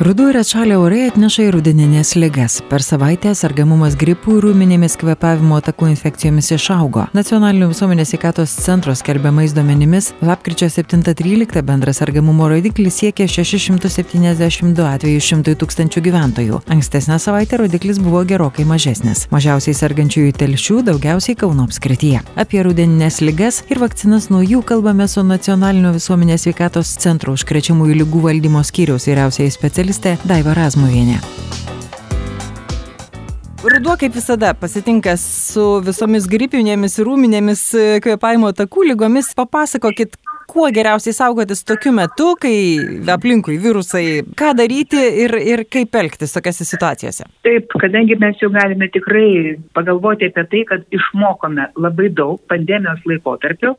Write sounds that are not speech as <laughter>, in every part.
Ruduo ir atšalę orai atneša ir rudeninės ligas. Per savaitę sergamumas gripų ir rūminėmis kvepavimo takų infekcijomis išaugo. Nacionalinio visuomenės sveikatos centro skelbiamais duomenimis lapkričio 7-13 bendras sergamumo rodiklis siekia 672 atvejų 100 tūkstančių gyventojų. Ankstesnę savaitę rodiklis buvo gerokai mažesnis. Mažiausiai sergančiųjų telšių daugiausiai Kauno apskrityje. Apie rudeninės ligas ir vakcinas nuo jų kalbame su Nacionalinio visuomenės sveikatos centro užkrečiamųjų lygų valdymo skyriaus vyriausiai specialistai žurnalistė Daiva Razmuvienė. Ruduo kaip visada pasitinka su visomis gripinėmis ir rūminėmis kvepavimo takų lygomis. Papasakokit, kuo geriausiai saugotis tokiu metu, kai aplinkui virusai, ką daryti ir, ir kaip elgtis tokiose situacijose? Taip, kadangi mes jau galime tikrai pagalvoti apie tai, kad išmokome labai daug pandemijos laikotarpiu,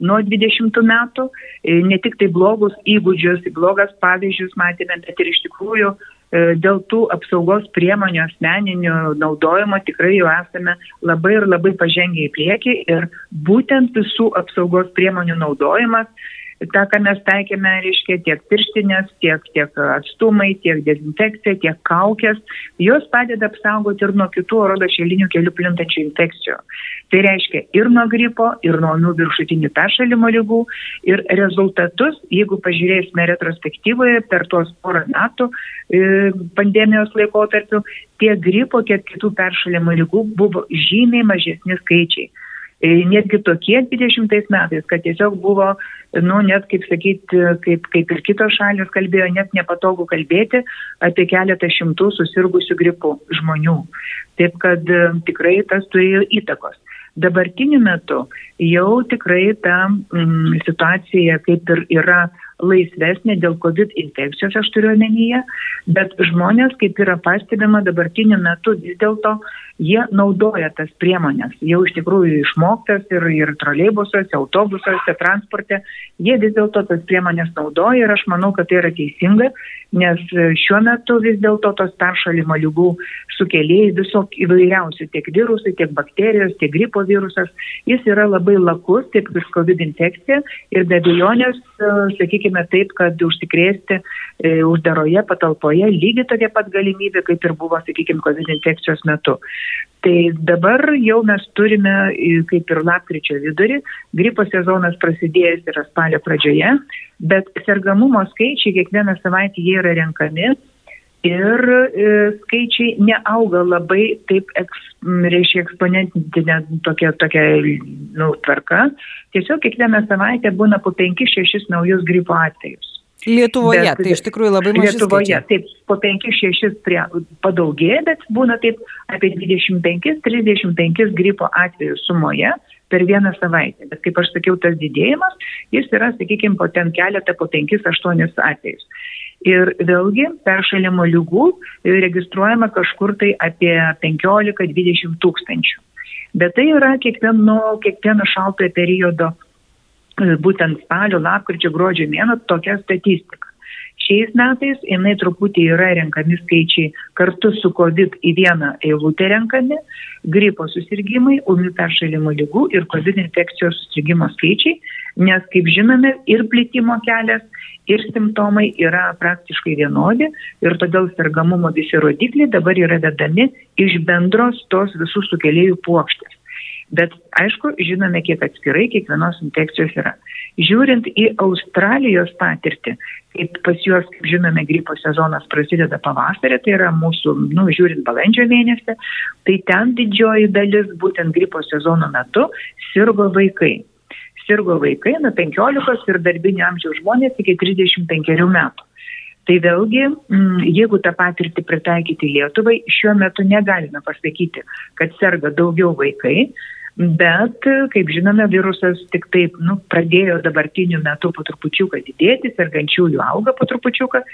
nuo 20 metų, e, ne tik tai blogus įgūdžius, blogas pavyzdžius matėme, bet ir iš tikrųjų e, dėl tų apsaugos priemonių asmeninių naudojimo tikrai jau esame labai ir labai pažengę į priekį ir būtent visų apsaugos priemonių naudojimas tą, ką mes taikėme, reiškia tiek pirštinės, tiek, tiek atstumai, tiek dezinfekcija, tiek kaukės, jos padeda apsaugoti ir nuo kitų oro lašelinių kelių plintančių infekcijų. Tai reiškia ir nuo gripo, ir nuo nuo viršutinių peršalimo lygų. Ir rezultatus, jeigu pažiūrėsime retrospektyvoje per tuos porą metų e, pandemijos laikotarpiu, tiek gripo, tiek kitų peršalimo lygų buvo žymiai mažesni skaičiai. E, netgi tokie 20 metais, kad tiesiog buvo, nu, net kaip sakyti, kaip, kaip ir kitos šalis kalbėjo, net nepatogu kalbėti apie keletą šimtų susirgusių gripų žmonių. Taip kad e, tikrai tas turėjo įtakos. Dabartiniu metu jau tikrai ta mm, situacija kaip ir yra laisvesnė dėl COVID infekcijos, aš turiu omenyje, bet žmonės, kaip yra pastebima dabartiniu metu, vis dėlto jie naudoja tas priemonės, jau iš tikrųjų išmoktas ir, ir troleibusuose, autobusuose, transporte, jie vis dėlto tas priemonės naudoja ir aš manau, kad tai yra teisinga, nes šiuo metu vis dėlto tos peršalimo lygų sukėlėjai visok įvairiausių, tiek virusai, tiek bakterijos, tiek gripo virusas, jis yra labai lakus, tiek vis COVID infekcija ir be abejonės, sakykime, sakykime taip, kad užsikrėsti e, uždaroje patalpoje lygiai tokia pat galimybė, kaip ir buvo, sakykime, COVID infekcijos metu. Tai dabar jau mes turime, e, kaip ir lapkričio vidurį, gripo sezonas prasidėjęs yra spalio pradžioje, bet sergamumo skaičiai kiekvieną savaitę jie yra renkami ir e, skaičiai neauga labai taip, eks, reiškia, eksponentinė tokia, tokia nu, tvarka. Tiesiog kiekvieną savaitę būna po 5-6 naujus gripo atvejus. Lietuvoje, bet, tai iš tikrųjų labai mažai. Lietuvoje, skaičiai. taip, po 5-6 padaugėja, bet būna taip apie 25-35 gripo atvejų sumoje per vieną savaitę. Bet kaip aš sakiau, tas didėjimas, jis yra, sakykime, po ten keletą, po 5-8 atvejus. Ir vėlgi peršalimo lygų registruojama kažkur tai apie 15-20 tūkstančių. Bet tai yra kiekvieno, kiekvieno šaltojo periodo, būtent spalio, lapkričio, gruodžio mėnesio tokia statistika. Šiais metais jinai truputį yra renkami skaičiai kartu su COVID į vieną eilutę renkami, gripo susirgymai, ūmių peršalimo lygų ir COVID infekcijos susirgymo skaičiai, nes, kaip žinome, ir plitimo kelias, ir simptomai yra praktiškai vienodi ir todėl sergamumo visi rodikliai dabar yra vedami iš bendros tos visų sukėlėjų puokštės. Bet aišku, žinome, kiek atskirai kiekvienos infekcijos yra. Žiūrint į Australijos patirtį, kaip pas juos, kaip žinome, gripo sezonas prasideda pavasarį, tai yra mūsų, nu, žiūrint balandžio mėnesį, tai ten didžioji dalis būtent gripo sezono metu sirgo vaikai sirgo vaikai nuo 15 ir darbinio amžiaus žmonės iki 35 metų. Tai vėlgi, mm, jeigu tą patirtį pritaikyti Lietuvai, šiuo metu negalime pasakyti, kad serga daugiau vaikai, Bet, kaip žinome, virusas tik taip nu, pradėjo dabartiniu metu po trupučiuką didėti, sergančiųjų auga po trupučiuką,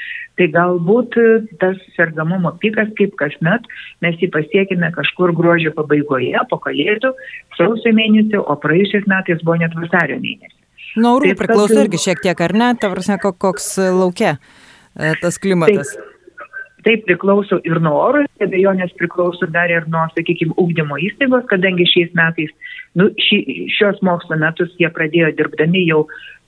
tai galbūt tas sergamumo pikas, kaip kasmet, mes jį pasiekime kažkur gruodžio pabaigoje, po kalėdų, sausio mėnesį, o praėjusiais metais buvo net vasario mėnesį. Nuo orų priklauso irgi šiek tiek, ar ne, tavrasne, koks laukia e, tas klimatas. Taip. Tai priklauso ir nuo oro, abejonės priklauso dar ir nuo, sakykime, ūkdymo įstaigos, kadangi šiais metais, nu, ši, šios mokslo metus jie pradėjo dirbdami jau,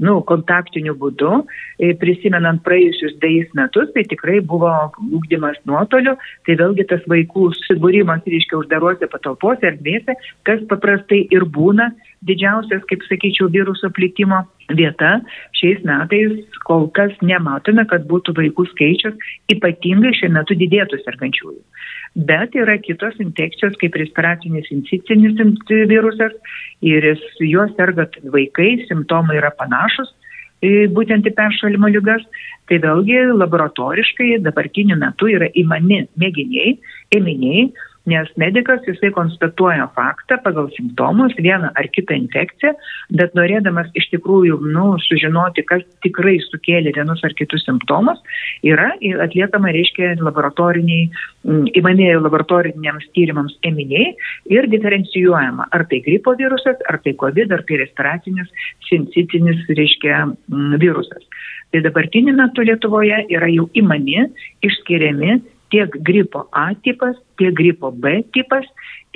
nu, kontaktiniu būdu, e, prisimenant praėjusius dėjus metus, tai tikrai buvo ūkdymas nuotoliu, tai vėlgi tas vaikų subūrimas, reiškia, uždaruose patalpose, erdvėse, kas paprastai ir būna didžiausias, kaip sakyčiau, viruso plitimo vieta. Šiais metais kol kas nematome, kad būtų vaikų skaičius ypatingai šiuo metu didėtų sergančiųjų. Bet yra kitos infekcijos, kaip respiracinis incicinis virusas ir juos serga vaikai, simptomai yra panašus būtent į peršalimo lygas, tai vėlgi laboratoriškai dabartiniu metu yra įmami mėginiai, ėminiai, nes medikas jisai konstatuoja faktą pagal simptomus, vieną ar kitą infekciją, bet norėdamas iš tikrųjų nu, sužinoti, kas tikrai sukėlė vienus ar kitus simptomus, yra atliekama, reiškia, laboratoriniai, įmanėjai laboratoriniams tyrimams ėminiai ir diferencijuojama, ar tai gripo virusas, ar tai COVID, ar tai respiracinis, sincitinis, reiškia, virusas. Tai dabartiniu metu Lietuvoje yra jau įmani, išskiriami tiek gripo A tipas, tiek gripo B tipas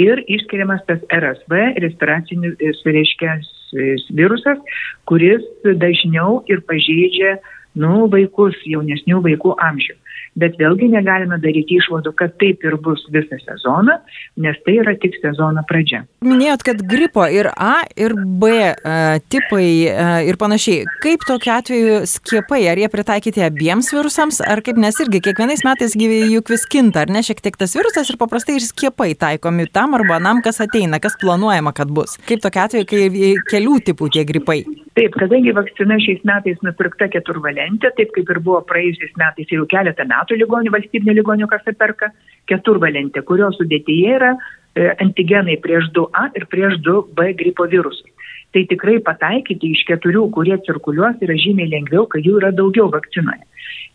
ir išskiriamas tas RSV, respiracinis, reiškia, virusas, kuris dažniau ir pažeidžia nu, vaikus, jaunesnių vaikų amžių bet vėlgi negalime daryti išvadų, kad taip ir bus visą sezoną, nes tai yra tik sezono pradžia. Minėjot, kad gripo ir A, ir B uh, tipai uh, ir panašiai. Kaip tokiu atveju skiepai, ar jie pritaikyti abiems virusams, ar kaip nes irgi kiekvienais metais juk vis kinta, ar ne šiek tiek tas virusas ir paprastai ir skiepai taikomi tam arba anam, kas ateina, kas planuojama, kad bus. Kaip tokiu atveju, kai kelių tipų tie gripai? Taip, kadangi vakcina šiais metais nupirkta keturvalentė, taip kaip ir buvo praėjusiais metais jau keletą metų, metų ligonių, valstybinė ligonių kasa perka keturvalentę, kurios sudėtyje yra e, antigenai prieš 2A ir prieš 2B gripo virusus. Tai tikrai pataikyti iš keturių, kurie cirkuliuos, yra žymiai lengviau, kai jų yra daugiau vakcinoje.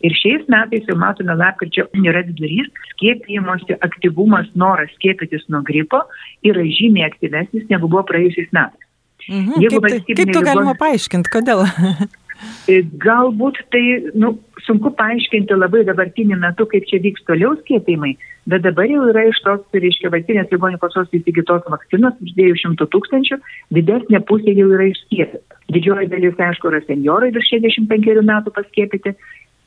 Ir šiais metais jau matome lapkričio yra vidurys, skiepijimosi aktyvumas, noras skiepytis nuo gripo yra žymiai aktyvesnis negu buvo praėjusiais metais. Mhm, Jeigu kaip, tai, kaip to galima ligon... paaiškinti, kodėl? <laughs> E, galbūt tai nu, sunku paaiškinti labai dabartiniu metu, kaip čia vyks toliau skiepimai, bet dabar jau yra iš tos, reiškia, valstybės ligonių kasos įsigytos vakcinos iš 200 tūkstančių, didesnė pusė jau yra išskiepyta. Didžioji dalis, aišku, yra seniorai virš 65 metų paskiepyti,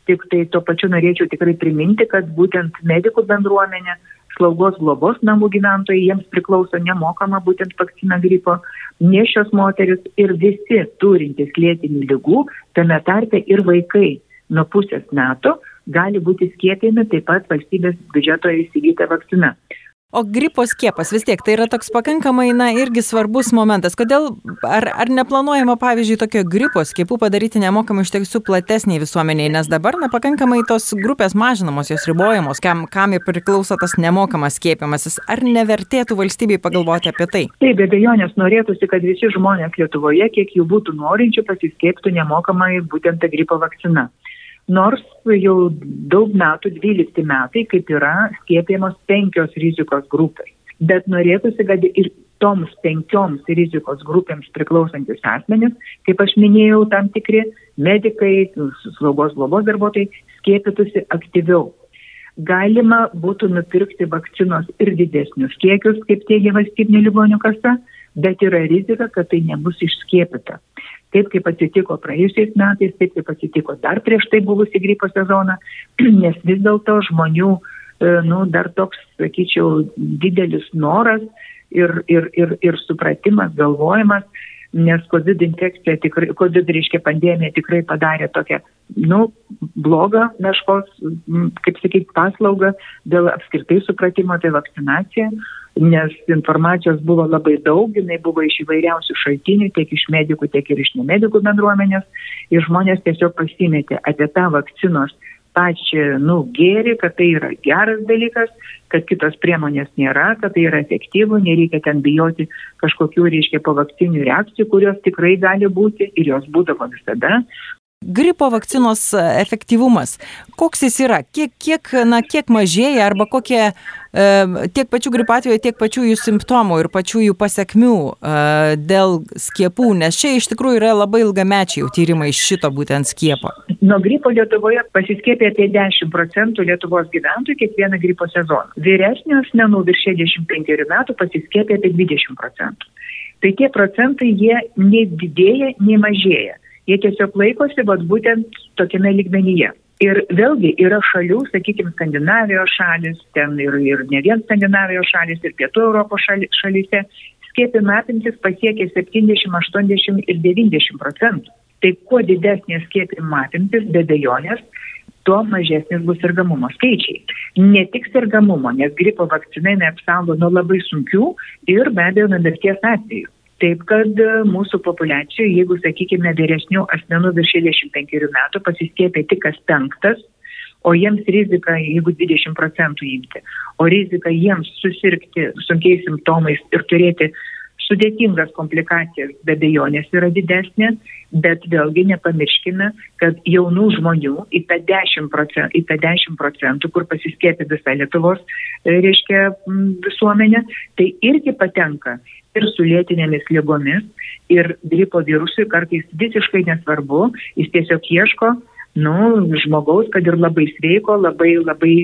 tik tai tuo pačiu norėčiau tikrai priminti, kad būtent medikų bendruomenė slaugos globos namų gyventojai, jiems priklauso nemokama būtent vakcina gripo, nešios moteris ir visi turintys lėtinių lygų, tame tarpe ir vaikai nuo pusės metų gali būti skiepijami taip pat valstybės biudžeto įsigyta vakcina. O gripo skiepas vis tiek tai yra toks pakankamai, na, irgi svarbus momentas. Kodėl, ar, ar neplanuojama, pavyzdžiui, tokio gripo skiepų padaryti nemokamai iš tiesų platesniai visuomeniai, nes dabar, na, pakankamai tos grupės mažinamos, jos ribojamos, kam, kam ir priklauso tas nemokamas skiepimasis. Ar nevertėtų valstybei pagalvoti apie tai? Taip, be abejonės norėtųsi, kad visi žmonės Lietuvoje, kiek jų būtų norinčių, pasiskieptų nemokamai būtent tą gripo vakciną nors jau daug metų, 12 metai, kaip yra skiepijamos penkios rizikos grupės. Bet norėtųsi, kad ir toms penkioms rizikos grupėms priklausantis asmenys, kaip aš minėjau, tam tikri medikai, slaugos globos darbuotojai, skiepytųsi aktyviau. Galima būtų nupirkti vakcinos ir didesnius kiekius, kaip teigia valstybinė ligonių kasa, bet yra rizika, kad tai nebus išskiepita taip kaip atsitiko praėjusiais metais, taip kaip atsitiko dar prieš tai buvusi gripo sezoną, <clears throat> nes vis dėlto žmonių, e, nu, dar toks, sakyčiau, didelis noras ir, ir, ir, ir supratimas, galvojimas, nes COVID infekcija tikrai, COVID reiškia pandemija tikrai padarė tokią, nu, blogą meškos, kaip sakyti, paslaugą dėl apskritai supratimo, tai vakcinacija nes informacijos buvo labai daug, jinai buvo iš įvairiausių šaltinių, tiek iš medikų, tiek ir iš nemedikų bendruomenės, ir žmonės tiesiog pasimetė apie tą vakcinos pačią, nu, gėrį, kad tai yra geras dalykas, kad kitos priemonės nėra, kad tai yra efektyvu, nereikia ten bijoti kažkokių, reiškia, povakcinių reakcijų, kurios tikrai gali būti ir jos būdavo visada. Gripo vakcinos efektyvumas, koks jis yra, kiek, kiek, na, kiek mažėja arba kokie e, tiek pačių gripo atveju, tiek pačių jų simptomų ir pačių jų pasiekmių e, dėl skiepų, nes čia iš tikrųjų yra labai ilgamečiai jau tyrimai šito būtent skiepo. Nuo gripo Lietuvoje pasiskiepė apie 10 procentų Lietuvos gyventojų kiekvieną gripo sezoną. Vyresnio asmenų virš 65 metų pasiskiepė apie 20 procentų. Tai tie procentai jie nei didėja, nei mažėja jie tiesiog laikosi vat, būtent tokiame lygmenyje. Ir vėlgi yra šalių, sakykime, Skandinavijos šalis, ten ir, ir ne vien Skandinavijos šalis, ir Pietų Europos šali, šalyse, skiepimo apimtis pasiekia 70, 80 ir 90 procentų. Tai kuo didesnės skiepimo apimtis, be bejonės, tuo mažesnis bus sergamumo skaičiai. Ne tik sergamumo, nes gripo vakcinai neapsaugo nuo labai sunkių ir be abejo nuo mirties atvejų. Taip kad e, mūsų populiacijoje, jeigu, sakykime, vyresnių asmenų virš 65 metų pasiskiepė tik kas penktas, o jiems rizika, jeigu 20 procentų imti, o rizika jiems susirgti sunkiais simptomais ir turėti sudėtingas komplikacijas be bejonės yra didesnė, bet vėlgi nepamirškime, kad jaunų žmonių į tą 10 procentų, į tą 10 procentų kur pasiskėpė visa Lietuvos, e, reiškia, visuomenė, tai irgi patenka ir su lėtinėmis lygomis, ir gripo virusui kartais visiškai nesvarbu, jis tiesiog ieško, nu, žmogaus, kad ir labai sveiko, labai, labai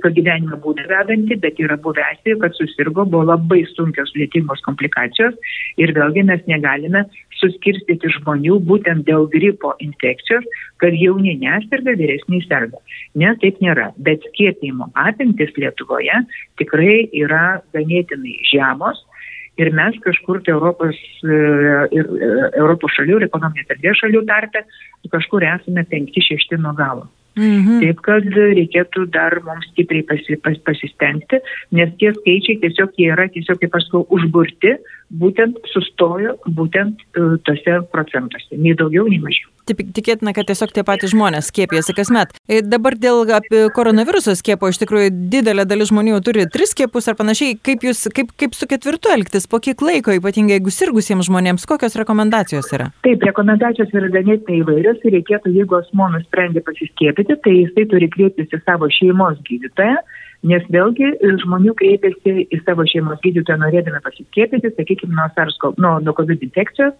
kad gyvenimo būdą vedanti, bet yra buvę atvejų, kad susirgo, buvo labai sunkios lėtingos komplikacijos ir vėlgi mes negalime suskirstyti žmonių būtent dėl gripo infekcijos, kad jauni neserga, vyresni serga. Ne, taip nėra. Bet skiepimo apimtis Lietuvoje tikrai yra ganėtinai žemos ir mes kažkur tai Europos, e, ir, e, Europos šalių ir ekonominės erdvės šalių tarpe kažkur esame 5-6 nuo galo. Mhm. Taip kad reikėtų dar mums stipriai pasi, pas, pasistengti, nes tie skaičiai tiesiog jie yra, tiesiog, kaip aš sakau, užburti, būtent sustojo būtent uh, tose procentuose, nei daugiau, nei mažiau. Tikėtina, kad tiesiog tie patys žmonės skiepijasi kasmet. E, dabar dėl koronaviruso skiepo iš tikrųjų didelė dalis žmonių turi tris skiepus ar panašiai. Kaip, jūs, kaip, kaip su ketvirtu elgtis, po kiek laiko, ypatingai jeigu sirgusiems žmonėms, kokios rekomendacijos yra? Taip, rekomendacijos yra ganėtinai įvairios ir reikėtų, jeigu asmo nusprendė pasiskiepyti, tai jisai turi kreiptis į savo šeimos gydytoją Nes vėlgi e, žmonių kreipiasi į savo šeimos gydytoją norėdami pasiskiepyti, sakykime, nuo, SARS, nuo, nuo COVID infekcijos,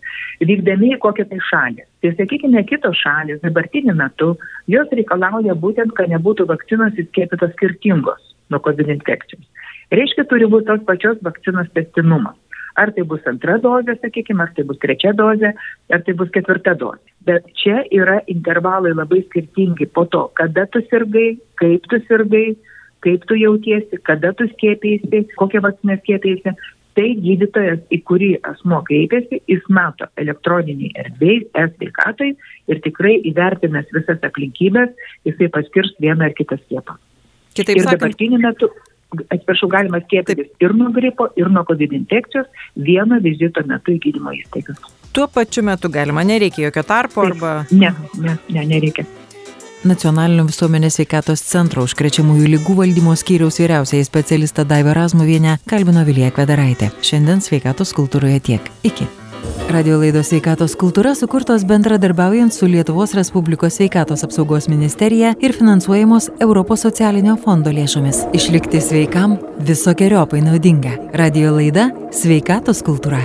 vykdami į kokią tai šalį. Tai sakykime, kitos šalis dabartiniu metu, jos reikalauja būtent, kad nebūtų vakcinos įskiepytos skirtingos nuo COVID infekcijos. Reiškia, turi būti tos pačios vakcinos testinumas. Ar tai bus antra dozė, sakykime, ar tai bus trečia dozė, ar tai bus ketvirta dozė. Bet čia yra intervalai labai skirtingi po to, kada tu sirgai, kaip tu sirgai, kaip tu jautiesi, kada tu skėpėsi, kokią vakciną skėpėsi. Tai gydytojas, į kurį asmo kreipiasi, jis mato elektroniniai erdvėjai, e-sveikatai ir tikrai įvertinęs visas aplinkybės, jisai paskirs vieną ar kitą skiepą. Kitaip ir dabartiniu metu, atsiprašau, galima skiepytis ir nuo gripo, ir nuo COVID infekcijos vieno vizito metu į gydymo įstaigas. Tuo pačiu metu galima, nereikia jokio tarpo arba... Ne, ne, ne, nereikia. Nacionalinio visuomenės sveikatos centro užkrečiamųjų lygų valdymo skyriaus vyriausiai specialistą Daivą Razmuvienę kalbino Vilija Kvedaraitė. Šiandien sveikatos kultūroje tiek. Iki. Radio laidos sveikatos kultūra sukurtos bendradarbiaujant su Lietuvos Respublikos sveikatos apsaugos ministerija ir finansuojamos Europos socialinio fondo lėšomis. Išlikti sveikam visokiojopai naudinga. Radio laida Sveikatos kultūra.